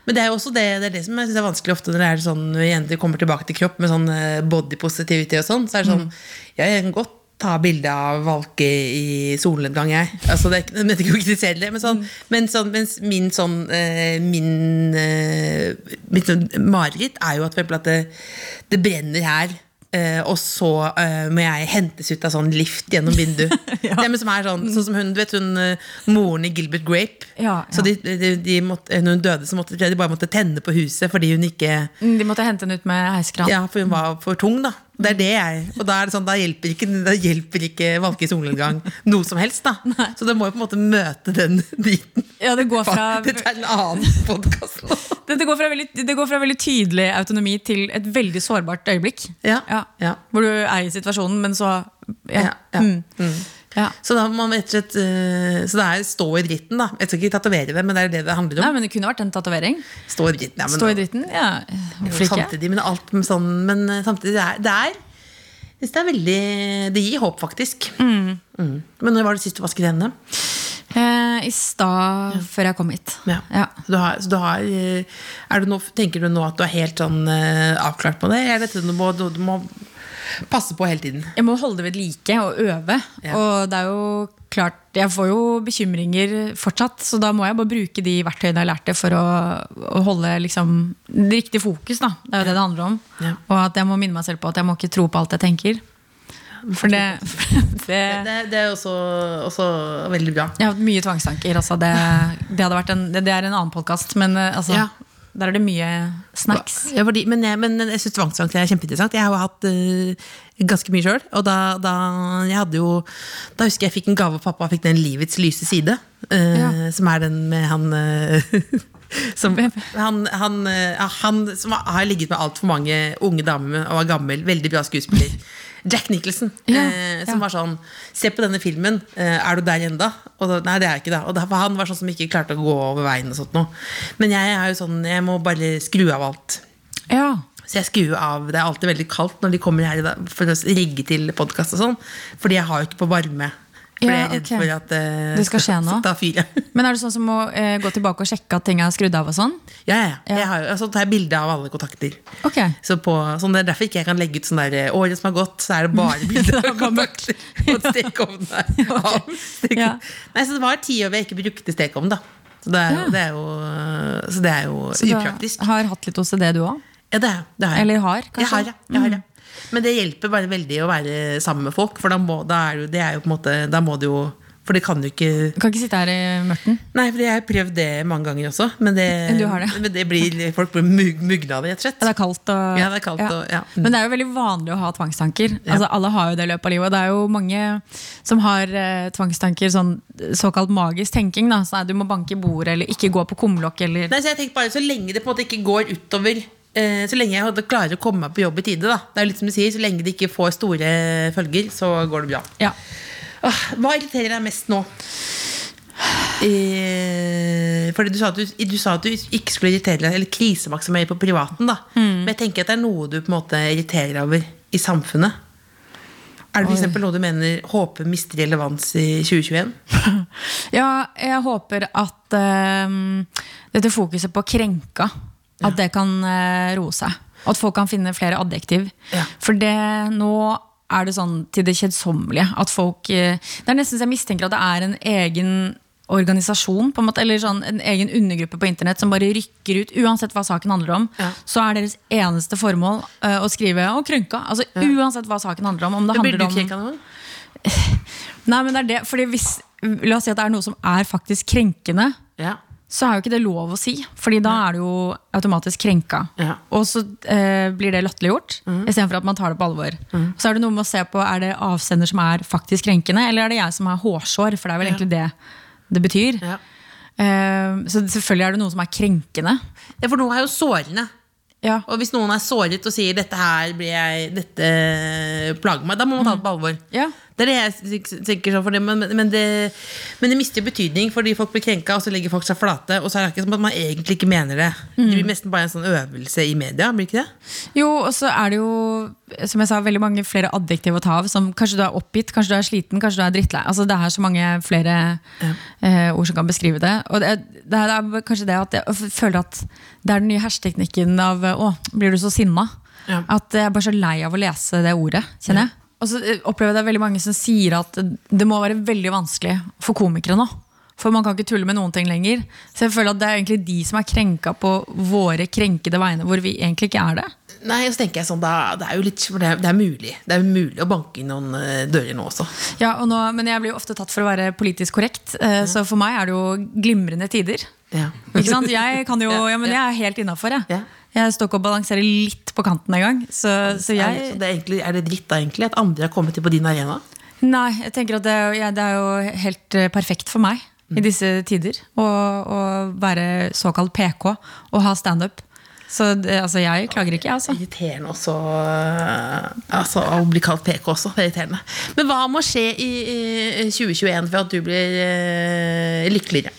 Men det er jo også det, det, er det som jeg synes er vanskelig ofte når det er sånn, jenter kommer tilbake til kropp med sånn eh, body positivity og sånn. Så er det sånn Ja, jeg kan godt ta bilde av valke i solnedgang, jeg. Altså, det er ikke, jeg ikke det, men sånn, men sånn mens min sånn eh, Min eh, mitt sånn mareritt er jo at, at det, det brenner her. Eh, og så eh, må jeg hentes ut av sånn lift gjennom vinduet. *laughs* Ja. det, som er sånn, sånn som hun, du vet hun eh, moren i Gilbert Grape. Ja, Så de, de, de måtte, når hun døde, så måtte de bare måtte tenne på huset fordi hun ikke De måtte hente henne ut med heiskran. Ja, for hun var for tung, da. Det er det jeg Og da det sånn, da hjelper ikke, da hjelper ikke valke solnedgang noe som helst, da. Så det må jo på en måte møte den driten. Ja, det går fra Dette er en annen podkast. *laughs* Det, det, går fra veldig, det går fra veldig tydelig autonomi til et veldig sårbart øyeblikk. Ja, ja. Hvor du er i situasjonen, men så Ja. Ja. Mm. Ja. Så da må man rett og slett eh, Så det er stå i dritten, da. Jeg skal ikke tatovere det, men det er det det handler Nei, om. men Det kunne vært en tatovering. Stå i dritten, ja, men, Stå i dritten. Ja, hvorfor ikke? Samtidig, men alt med sånn Men eh, samtidig, det er, det er det er veldig Det gir håp, faktisk. Mm. Men når var det sist du vasket hendene? Eh, I stad, før jeg kom hit. Ja. Så du har, så du har eh, er du nå, Tenker du nå at du er helt sånn avklart på det? Er dette noe du må, du, du må passe på hele tiden? Jeg må holde det ved like og øve. Ja. Og det er jo klart, jeg får jo bekymringer fortsatt, så da må jeg bare bruke de verktøyene jeg lærte for å, å holde liksom, riktige fokus. Da. Det er jo det det handler om. Ja. Og at jeg må minne meg selv på at jeg må ikke tro på alt jeg tenker. For det, *laughs* det Det, det er også, også veldig bra. Jeg har hatt mye tvangstanker. Altså det, det, hadde vært en, det, det er en annen podkast, men eh, altså, Ja. Der er det mye snacks. Ja, fordi, men, jeg, men jeg syns tvangstanker er kjempeinteressant. Jeg har jo hatt uh, ganske mye sjøl. Og da, da, jeg hadde jo, da husker jeg fikk en gave av pappa. Fikk den 'Livets lyse side'. Uh, Ja. Som er den med han uh, *laughs* som, han, han, han som har ligget med altfor mange unge damer og var gammel. Veldig bra skuespiller. Jack Nicholson. Ja, eh, som ja. var sånn Se på denne filmen. eh, er du der enda? Og da, nei, det er jeg ikke. da Og da, han var sånn som ikke klarte å gå over veien. og sånt noe. Men jeg er jo sånn Jeg må bare skru av alt. Ja. Så jeg skrur av. Det er alltid veldig kaldt når de kommer her for å rigge til podkast og sånn. Fordi jeg har jo ikke på varme. For Ja, jeg er redd ok. for at eh, Det skal skje nå. *laughs* ta fyr. ja, Men er det sånn som å uh, gå tilbake og sjekke at ting er skrudd av og sånn? ja. ja. Ja. Jeg har, jo- så tar jeg bilde av alle kontakter. Okay. Så på, sånn det er derfor ikke jeg kan legge ut sånn der eh, året som har gått, så er det bare *laughs* bilder av kontakter. Og stekeovnen der. *laughs* Ja. Nei, så det var ti år jeg ikke brukte stekeovn, da. Så det er, jo- det er jo, så det er jo Så du har hatt litt OCD, du òg? Ja, det, det har jeg. Eller har, kanskje? Jeg har, ja. jeg har, ja. Men det hjelper bare veldig å være sammen med folk, for da må, da er det, det er jo på en måte Da må du jo For det kan du ikke Du kan ikke sitte her i mørten? Nei, for jeg har prøvd det mange ganger også, men det, *laughs* Du det? men det blir, folk blir mug, mugna av det, rett og slett. Det er kaldt og Ja, det er kaldt og- ja. Mm. Men det er jo veldig vanlig å ha tvangstanker. Altså, alle har jo det i løpet av livet. Og det er jo mange som har eh, tvangstanker, sånn såkalt magisk tenking. Da. Så nei, du må banke i bordet, eller ikke gå på kumlokk, eller Nei, så jeg tenker bare Så lenge det på en måte ikke går utover eh, Så lenge jeg hadde- klarer å komme meg på jobb i tide, da. Det er jo litt som du sier, så lenge det ikke får store følger, så går det bra. Ja. Åh, hva irriterer deg mest nå? Eh, fordi du sa, du, du sa at du ikke skulle irritere deg Eller krisemaksimere på privaten. da Mm. Men jeg tenker at det er noe du på en måte irriterer deg over i samfunnet. Er det for noe du mener håper mister relevans i 2021? *laughs* ja, jeg håper at eh, dette fokuset på krenka, at det kan eh, roe seg. At folk kan finne flere adjektiv. Ja. For det nå er det sånn til det kjedsommelige at folk eh, Det er nesten så jeg mistenker at det er en egen organisasjon, på en måte, eller sånn, en egen undergruppe på internett som bare rykker ut, uansett hva saken handler om. Ja. Så er deres eneste formål uh, å skrive 'å, krenka'. Altså, Uansett hva saken handler om. om det Blir handler du om krenka? *laughs* Nei, men det er det, fordi hvis, La oss si at det er noe som er faktisk krenkende, Ja. Så er jo ikke det lov å si. Fordi da er du jo automatisk krenka. Ja. Og så eh, blir det latterliggjort, istedenfor at man tar det på alvor. Så er det noe med å se på er det avsender som er faktisk krenkende, eller er det jeg som har hårsår? For det er vel egentlig det det betyr. Ja. Eh, så selvfølgelig er det noe som er krenkende. ja, for noe er jo sårende. Ja. Og hvis noen er såret og sier 'dette her blir jeg, dette plager meg', da må man ta det på alvor. Ja. Det er det jeg tenker sånn for det, men, men, det, men det mister betydning fordi folk blir krenka, og så legger folk seg flate, og så er det ikke som at man egentlig ikke mener det. Det blir nesten bare en sånn øvelse i media, blir ikke det? Jo, og så er det jo som jeg sa, veldig mange flere adjektiv å ta av. Som kanskje du er oppgitt, kanskje du er sliten, kanskje du er drittlei. Altså, det er så mange flere eh, ord som kan beskrive det. Og det, det er, kanskje det at jeg føler at det er den nye hersketeknikken av 'å, blir du så sinna'? Ja. At jeg er bare så lei av å lese det ordet, kjenner jeg. Og så eh, opplever jeg det er veldig mange som sier at det må være veldig vanskelig for komikere nå. For man kan ikke tulle med noen ting lenger. Så jeg føler at det er egentlig de som er krenka på våre krenkede vegne, hvor vi egentlig ikke er det. Nei, og så tenker jeg sånn, det er jo litt, det, er- det er mulig. Det er mulig å banke inn noen eh, dører nå også. Ja, og nå, Men jeg blir jo ofte tatt for å være politisk korrekt, eh, så for meg er det jo glimrende tider. Ja. Ikke sant? Jeg kan jo, *laughs* ja, men jeg er helt innafor, jeg. Ja. Jeg står ikke og balanserer litt på kanten engang. Så, så jeg det er, egentlig, er det dritt da, egentlig, at andre har kommet til på din arena? Nei, jeg tenker at det, ja, det er jo helt eh, perfekt for meg i disse tider å, å være såkalt PK og ha standup. Så det, altså, jeg klager ikke, jeg, altså. Irriterende også øh, altså, Å bli kalt PK også. Det er irriterende. Men hva må skje i, i 2021 for at du blir øh, lykkeligere?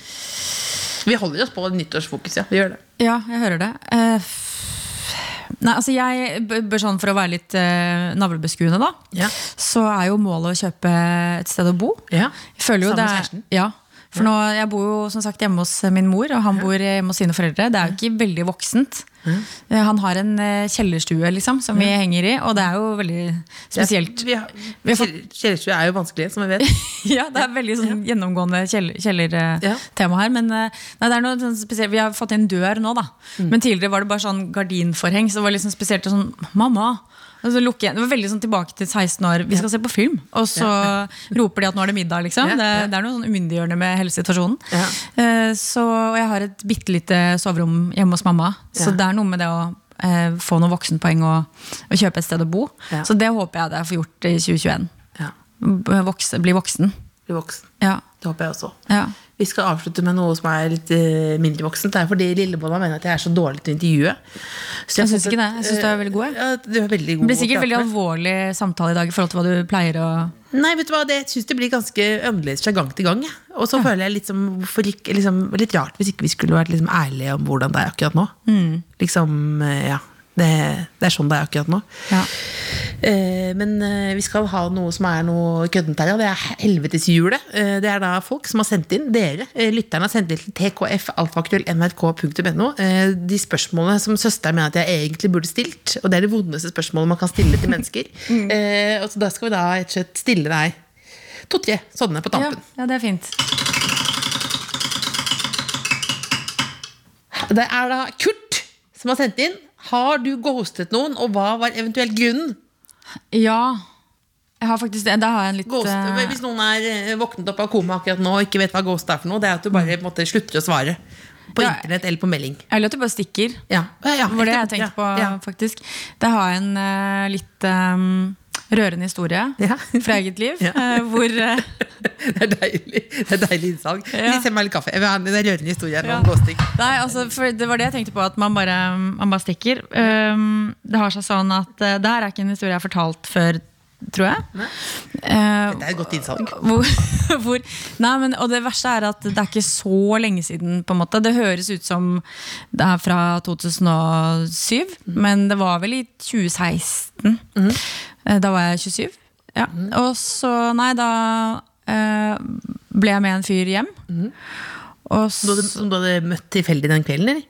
Vi holder oss på nyttårsfokus, ja. Vi gjør det. Ja, jeg hører det. Uh, Nei, altså jeg bør sånn For å være litt uh, navlebeskuende, da, Ja. så er jo målet å kjøpe et sted å bo. Ja. Sammen med kjæresten? Ja. For nå, Jeg bor jo som sagt hjemme hos min mor, og han bor hjemme hos sine foreldre. Det er jo ikke veldig voksent. Eh, Han har en eh, kjellerstue liksom, som vi henger i, og det er jo veldig spesielt. Vi har, Vi har Kjellerstue er jo vanskelig, som vi vet. *laughs* Ja, det er veldig sånn gjennomgående kjellertema Ja. her. Men eh, nei, det er noe sånn spesielt. Vi har fått inn dør nå, da. Mm. Men tidligere var det bare sånn gardinforheng. Så det var liksom spesielt sånn Mamma! Og så lukker jeg. Det var veldig sånn tilbake til 16 år. Vi skal se på film. Og så *laughs* roper de at nå er det middag, liksom. Ja, Det, det er noe sånn umyndiggjørende med hele situasjonen. Ja. Eh, Så og jeg har et bitte lite soverom hjemme hos mamma. Så Ja. det er noe med det å eh, få noen voksenpoeng og, og kjøpe et sted å bo. Ja. Så det håper jeg det jeg får gjort i 2021. Ja. Vokse, bli voksen. Bli voksen. Ja. Det håper jeg også. ja. Vi skal avslutte med noe som er litt uh, mindre voksent. Det er fordi Lillebolla mener at jeg er så dårlig til å intervjue. Så Jeg jeg syns ikke det. Jeg syns du er veldig god. Ja, du er veldig god Det blir sikkert veldig alvorlig samtale i dag i forhold til hva du pleier å Nei, vet du hva, det syns det blir ganske annerledes fra gang til gang. Ja. Og så føler jeg litt, for, liksom, litt rart hvis ikke vi skulle vært liksom ærlige om hvordan det er akkurat nå. Mm. Liksom, eh, ja. Det, det er sånn det er akkurat nå. Ja. Eh, men eh, vi skal ha noe som er noe køddent her, og det er helveteshjulet. Eh, det er da folk som har sendt inn, dere, eh, lytterne har sendt inn til tkfalfakrøll.nrk.no eh, de spørsmålene som søsteren mener at jeg egentlig burde stilt. Og det er det vondeste spørsmålet man kan stille til mennesker. *laughs* Eh, og så da skal vi da rett og slett stille deg to-tre sånne på ja, tampen. ja, det er fint. Det er da Kurt som har sendt inn. Har du ghostet noen, og hva var eventuelt grunnen? Ja. Jeg har faktisk det. Da har jeg en litt Ghost, eh, hvis noen er eh, våknet opp av koma akkurat nå og ikke vet hva ghost er for noe, det er at du bare på måte, slutter å svare. På Ja. internett eller på melding. Eller at du bare stikker. Ja. Ja, Det var det jeg tenkte på, ja. faktisk. Det har jeg en eh, litt eh, rørende historie Ja. fra eget liv. *laughs* Ja. eh, hvor eh, *laughs* Det er deilig Det er deilig innsalg. Ja. Send meg litt kaffe. Jeg vil ha en- Det er rørende historie her Ja. Nei, altså, for Det var det jeg tenkte på, at man bare, man bare stikker. Um, det har seg sånn at uh, Det her er ikke en historie jeg har fortalt før, tror jeg. Uh, Det er et godt innsalg. *laughs* hvor, hvor, nei, men, og det verste er at det er ikke så lenge siden. på en måte Det høres ut som det er fra 2007, men det var vel i 2016. Mm. Da var jeg 27. Ja. Og så, nei, da eh, ble jeg med en fyr hjem. Og Du hadde, som du hadde møtt tilfeldig den kvelden, eller?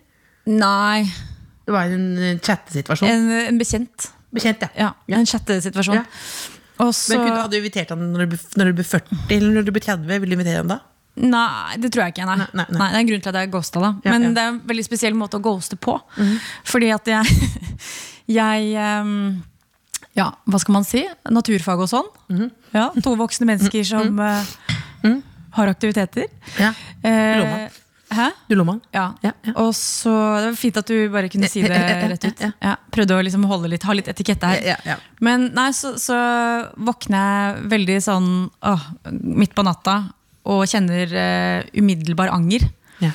nei, Det var en eh, chattesituasjon. en, en bekjent. Bekjent, ja. Ja, En chattesituasjon. Ja. Og så Men kunne, Hadde du invitert han når du, ble- når du ble 40 eller når du ble 30? Vil du invitere ham da? Nei, det tror jeg ikke. Nei. Nei, nei, nei. Det er en grunn til at jeg ghosta. da Ja, Men ja. det er en veldig spesiell måte å ghoste på. Fordi at jeg, *laughs* jeg um, Ja, hva skal man si? Naturfag og sånn. Mhm. ja, to voksne mennesker som eh, har aktiviteter. Ja. Eh. Hæ? Du lå med han? Ja. Og så, Det var fint at du bare kunne si det rett ut. Prøvde å liksom holde litt, ha litt etikette her. Ja, ja. Men nei, så, så våkner jeg veldig sånn åh, midt på natta og kjenner uh, umiddelbar anger. Ja.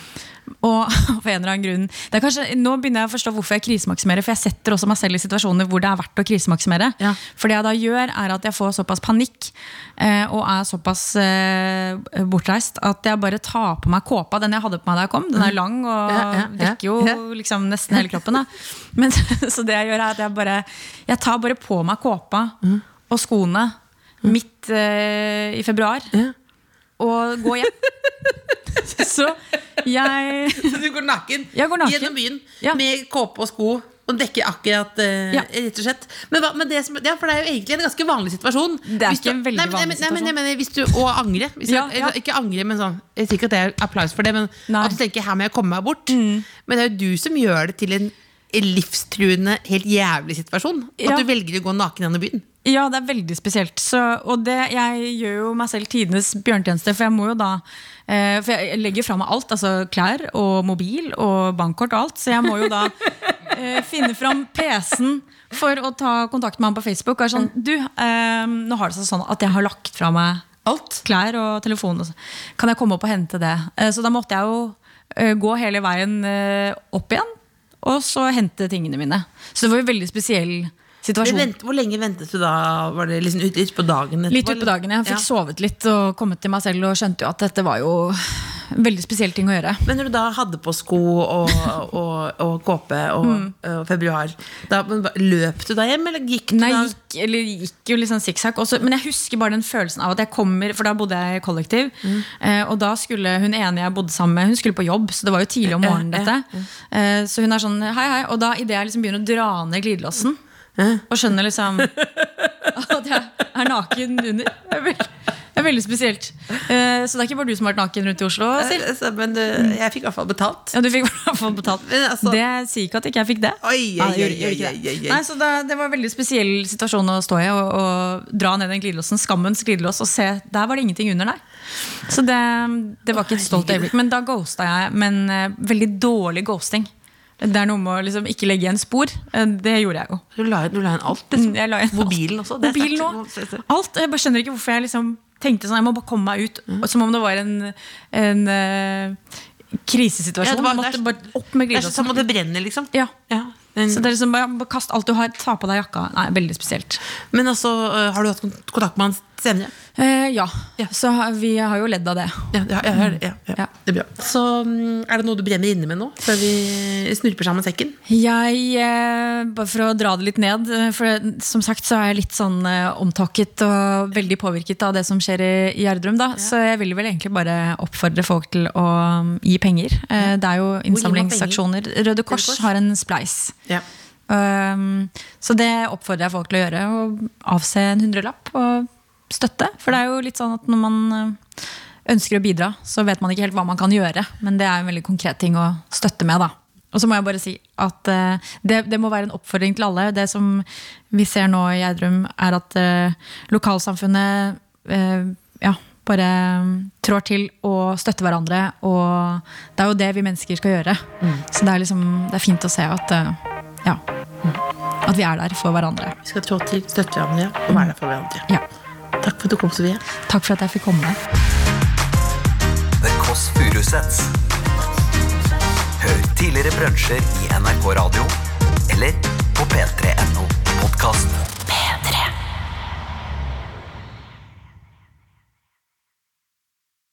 Og *laughs* for en eller annen grunn det er kanskje, Nå begynner jeg å forstå hvorfor jeg krisemaksimerer, for jeg setter også meg selv i situasjoner hvor det er verdt å krisemaksimere. Ja. For det jeg da gjør, er at jeg får såpass panikk eh, og er såpass eh, bortreist at jeg bare tar på meg kåpa, den jeg hadde på meg da jeg kom. Den er lang og. Ja, ja, ja. dekker jo liksom nesten hele kroppen. *laughs* Men, *laughs* så det jeg gjør, er at jeg bare Jeg tar bare på meg kåpa Mm. og skoene midt eh, i februar. Og gå hjem. *laughs* så jeg Så du går naken, går naken. gjennom byen Ja. med kåpe og sko og dekker akkurat uh, Ja. Rett og slett. Men, hva, men det som, ja, for det er jo egentlig en ganske vanlig situasjon. Det er ikke en veldig nei, men, vanlig nei, men, nei, men, hvis du, Og angre. Hvis Ja, ja. Ikke angre, men sånn Jeg sier ikke at det er applaus for det, men Nei. Mm. at du tenker 'her må jeg komme meg bort'. Men det er jo du som gjør det til en livstruende, helt jævlig situasjon. At du velger å gå naken gjennom byen. Ja, det er veldig spesielt. Så, og det, jeg gjør jo meg selv tidenes bjørntjeneste, for jeg må jo da eh, For jeg legger fra meg alt. Altså klær og mobil og bankkort og alt. Så jeg må jo da *laughs* eh, finne fram PC-en for å ta kontakt med han på Facebook. Og er sånn, du, eh, nå har det seg sånn at jeg har lagt fra meg Alt. klær og telefon. Kan jeg komme opp og hente det? Eh, Så da måtte jeg jo eh, gå hele veien eh, opp igjen, og så hente tingene mine. Så det var jo veldig spesiell situasjon. Vent, hvor lenge ventet du da? Var det liksom ut, ut på dagen? etterpå, Litt ut på dagen. Jeg fikk Ja. sovet litt og kommet til meg selv og skjønte jo at dette var jo veldig spesiell ting å gjøre. Men når du da hadde på sko og, og, og kåpe og, Mm. og februar, da, løp du da hjem, eller gikk du Nei, da? gikk, eller gikk jo litt sånn sikksakk. Men jeg husker bare den følelsen av at jeg kommer For da bodde jeg i kollektiv. Mm. Eh, og da skulle hun ene jeg bodde sammen med, hun skulle på jobb. Så det var jo tidlig om morgenen, dette. Eh, så hun er sånn hei, hei. Og da idet jeg liksom begynner å dra ned glidelåsen, og skjønner liksom *laughs* at jeg er naken under Det er veldig, det er veldig spesielt. Eh, så det er ikke bare du som har vært naken rundt i Oslo? Sil? Eh, Men du, jeg fikk i hvert fall betalt. Ja, du fikk i hvert fall betalt. Men altså- det sier ikke at ikke jeg fikk det. Oi, Nei, oi, jeg oi, gjorde- gjorde ikke oi, det. oi, oi. Nei, så det, det var en veldig spesiell situasjon å stå i. Å dra ned den glidelåsen, skammens glidelås, og se der var det ingenting under, der. Så det, det var ikke et stolt øyeblikk. Men da ghosta jeg, men eh, veldig dårlig ghosting. Det er noe med å liksom ikke legge igjen spor. Eh, Det gjorde jeg jo. Du la, du la inn alt, liksom. Mm, Jeg la igjen. Mobilen også. Mobilen også. Alt. Jeg bare skjønner ikke hvorfor jeg liksom tenkte sånn. Jeg må bare komme meg ut. Som om det var en, en uh, krisesituasjon. Ja, var- måtte er- bare opp med sånn glidelåsen. at det brenner, liksom. Ja. Ja, Den, Så det er liksom bare, bare kast alt du har, ta på deg jakka. Nei, veldig spesielt. men altså, øh, har du hatt kontakt med han senere? Eh, ja. Ja. så vi har jo ledd av det. Ja, ja, ja. Det er bra. Så mm, er det noe du brenner inne med nå, før vi snurper sammen sekken? Jeg, eh, bare for å dra det litt ned, eh, for som sagt så er jeg litt sånn eh, omtåket og veldig påvirket av det som skjer i i Gjerdrum. da, Så jeg vil vel egentlig bare oppfordre folk til å mm, gi penger. Eh, Det er jo innsamlingsaksjoner. Røde Kors Kors. har en spleis. Ja. Um, så det oppfordrer jeg folk til å gjøre. Å avse en hundrelapp og støtte. For det er jo litt sånn at når man eh, ønsker å bidra, så vet man ikke helt hva man kan gjøre. Men det er en veldig konkret ting å støtte med. da. Og så må jeg bare si at uh, det, det må være en oppfordring til alle. Det som vi ser nå i Gjerdrum, er at uh, lokalsamfunnet uh, ja, bare mm, trår til og støtter hverandre. Og det er jo det vi mennesker skal gjøre. Så det er, liksom, det er fint å se at ja, at vi er der for hverandre. Vi skal trå til, støtte hverandre og være der for hverandre. Ja. Takk for at du kom, Sofie. Takk for at jeg fikk komme. The Kåss Furuseths. Hør tidligere brunsjer i NRK Radio eller på p3.no podkast.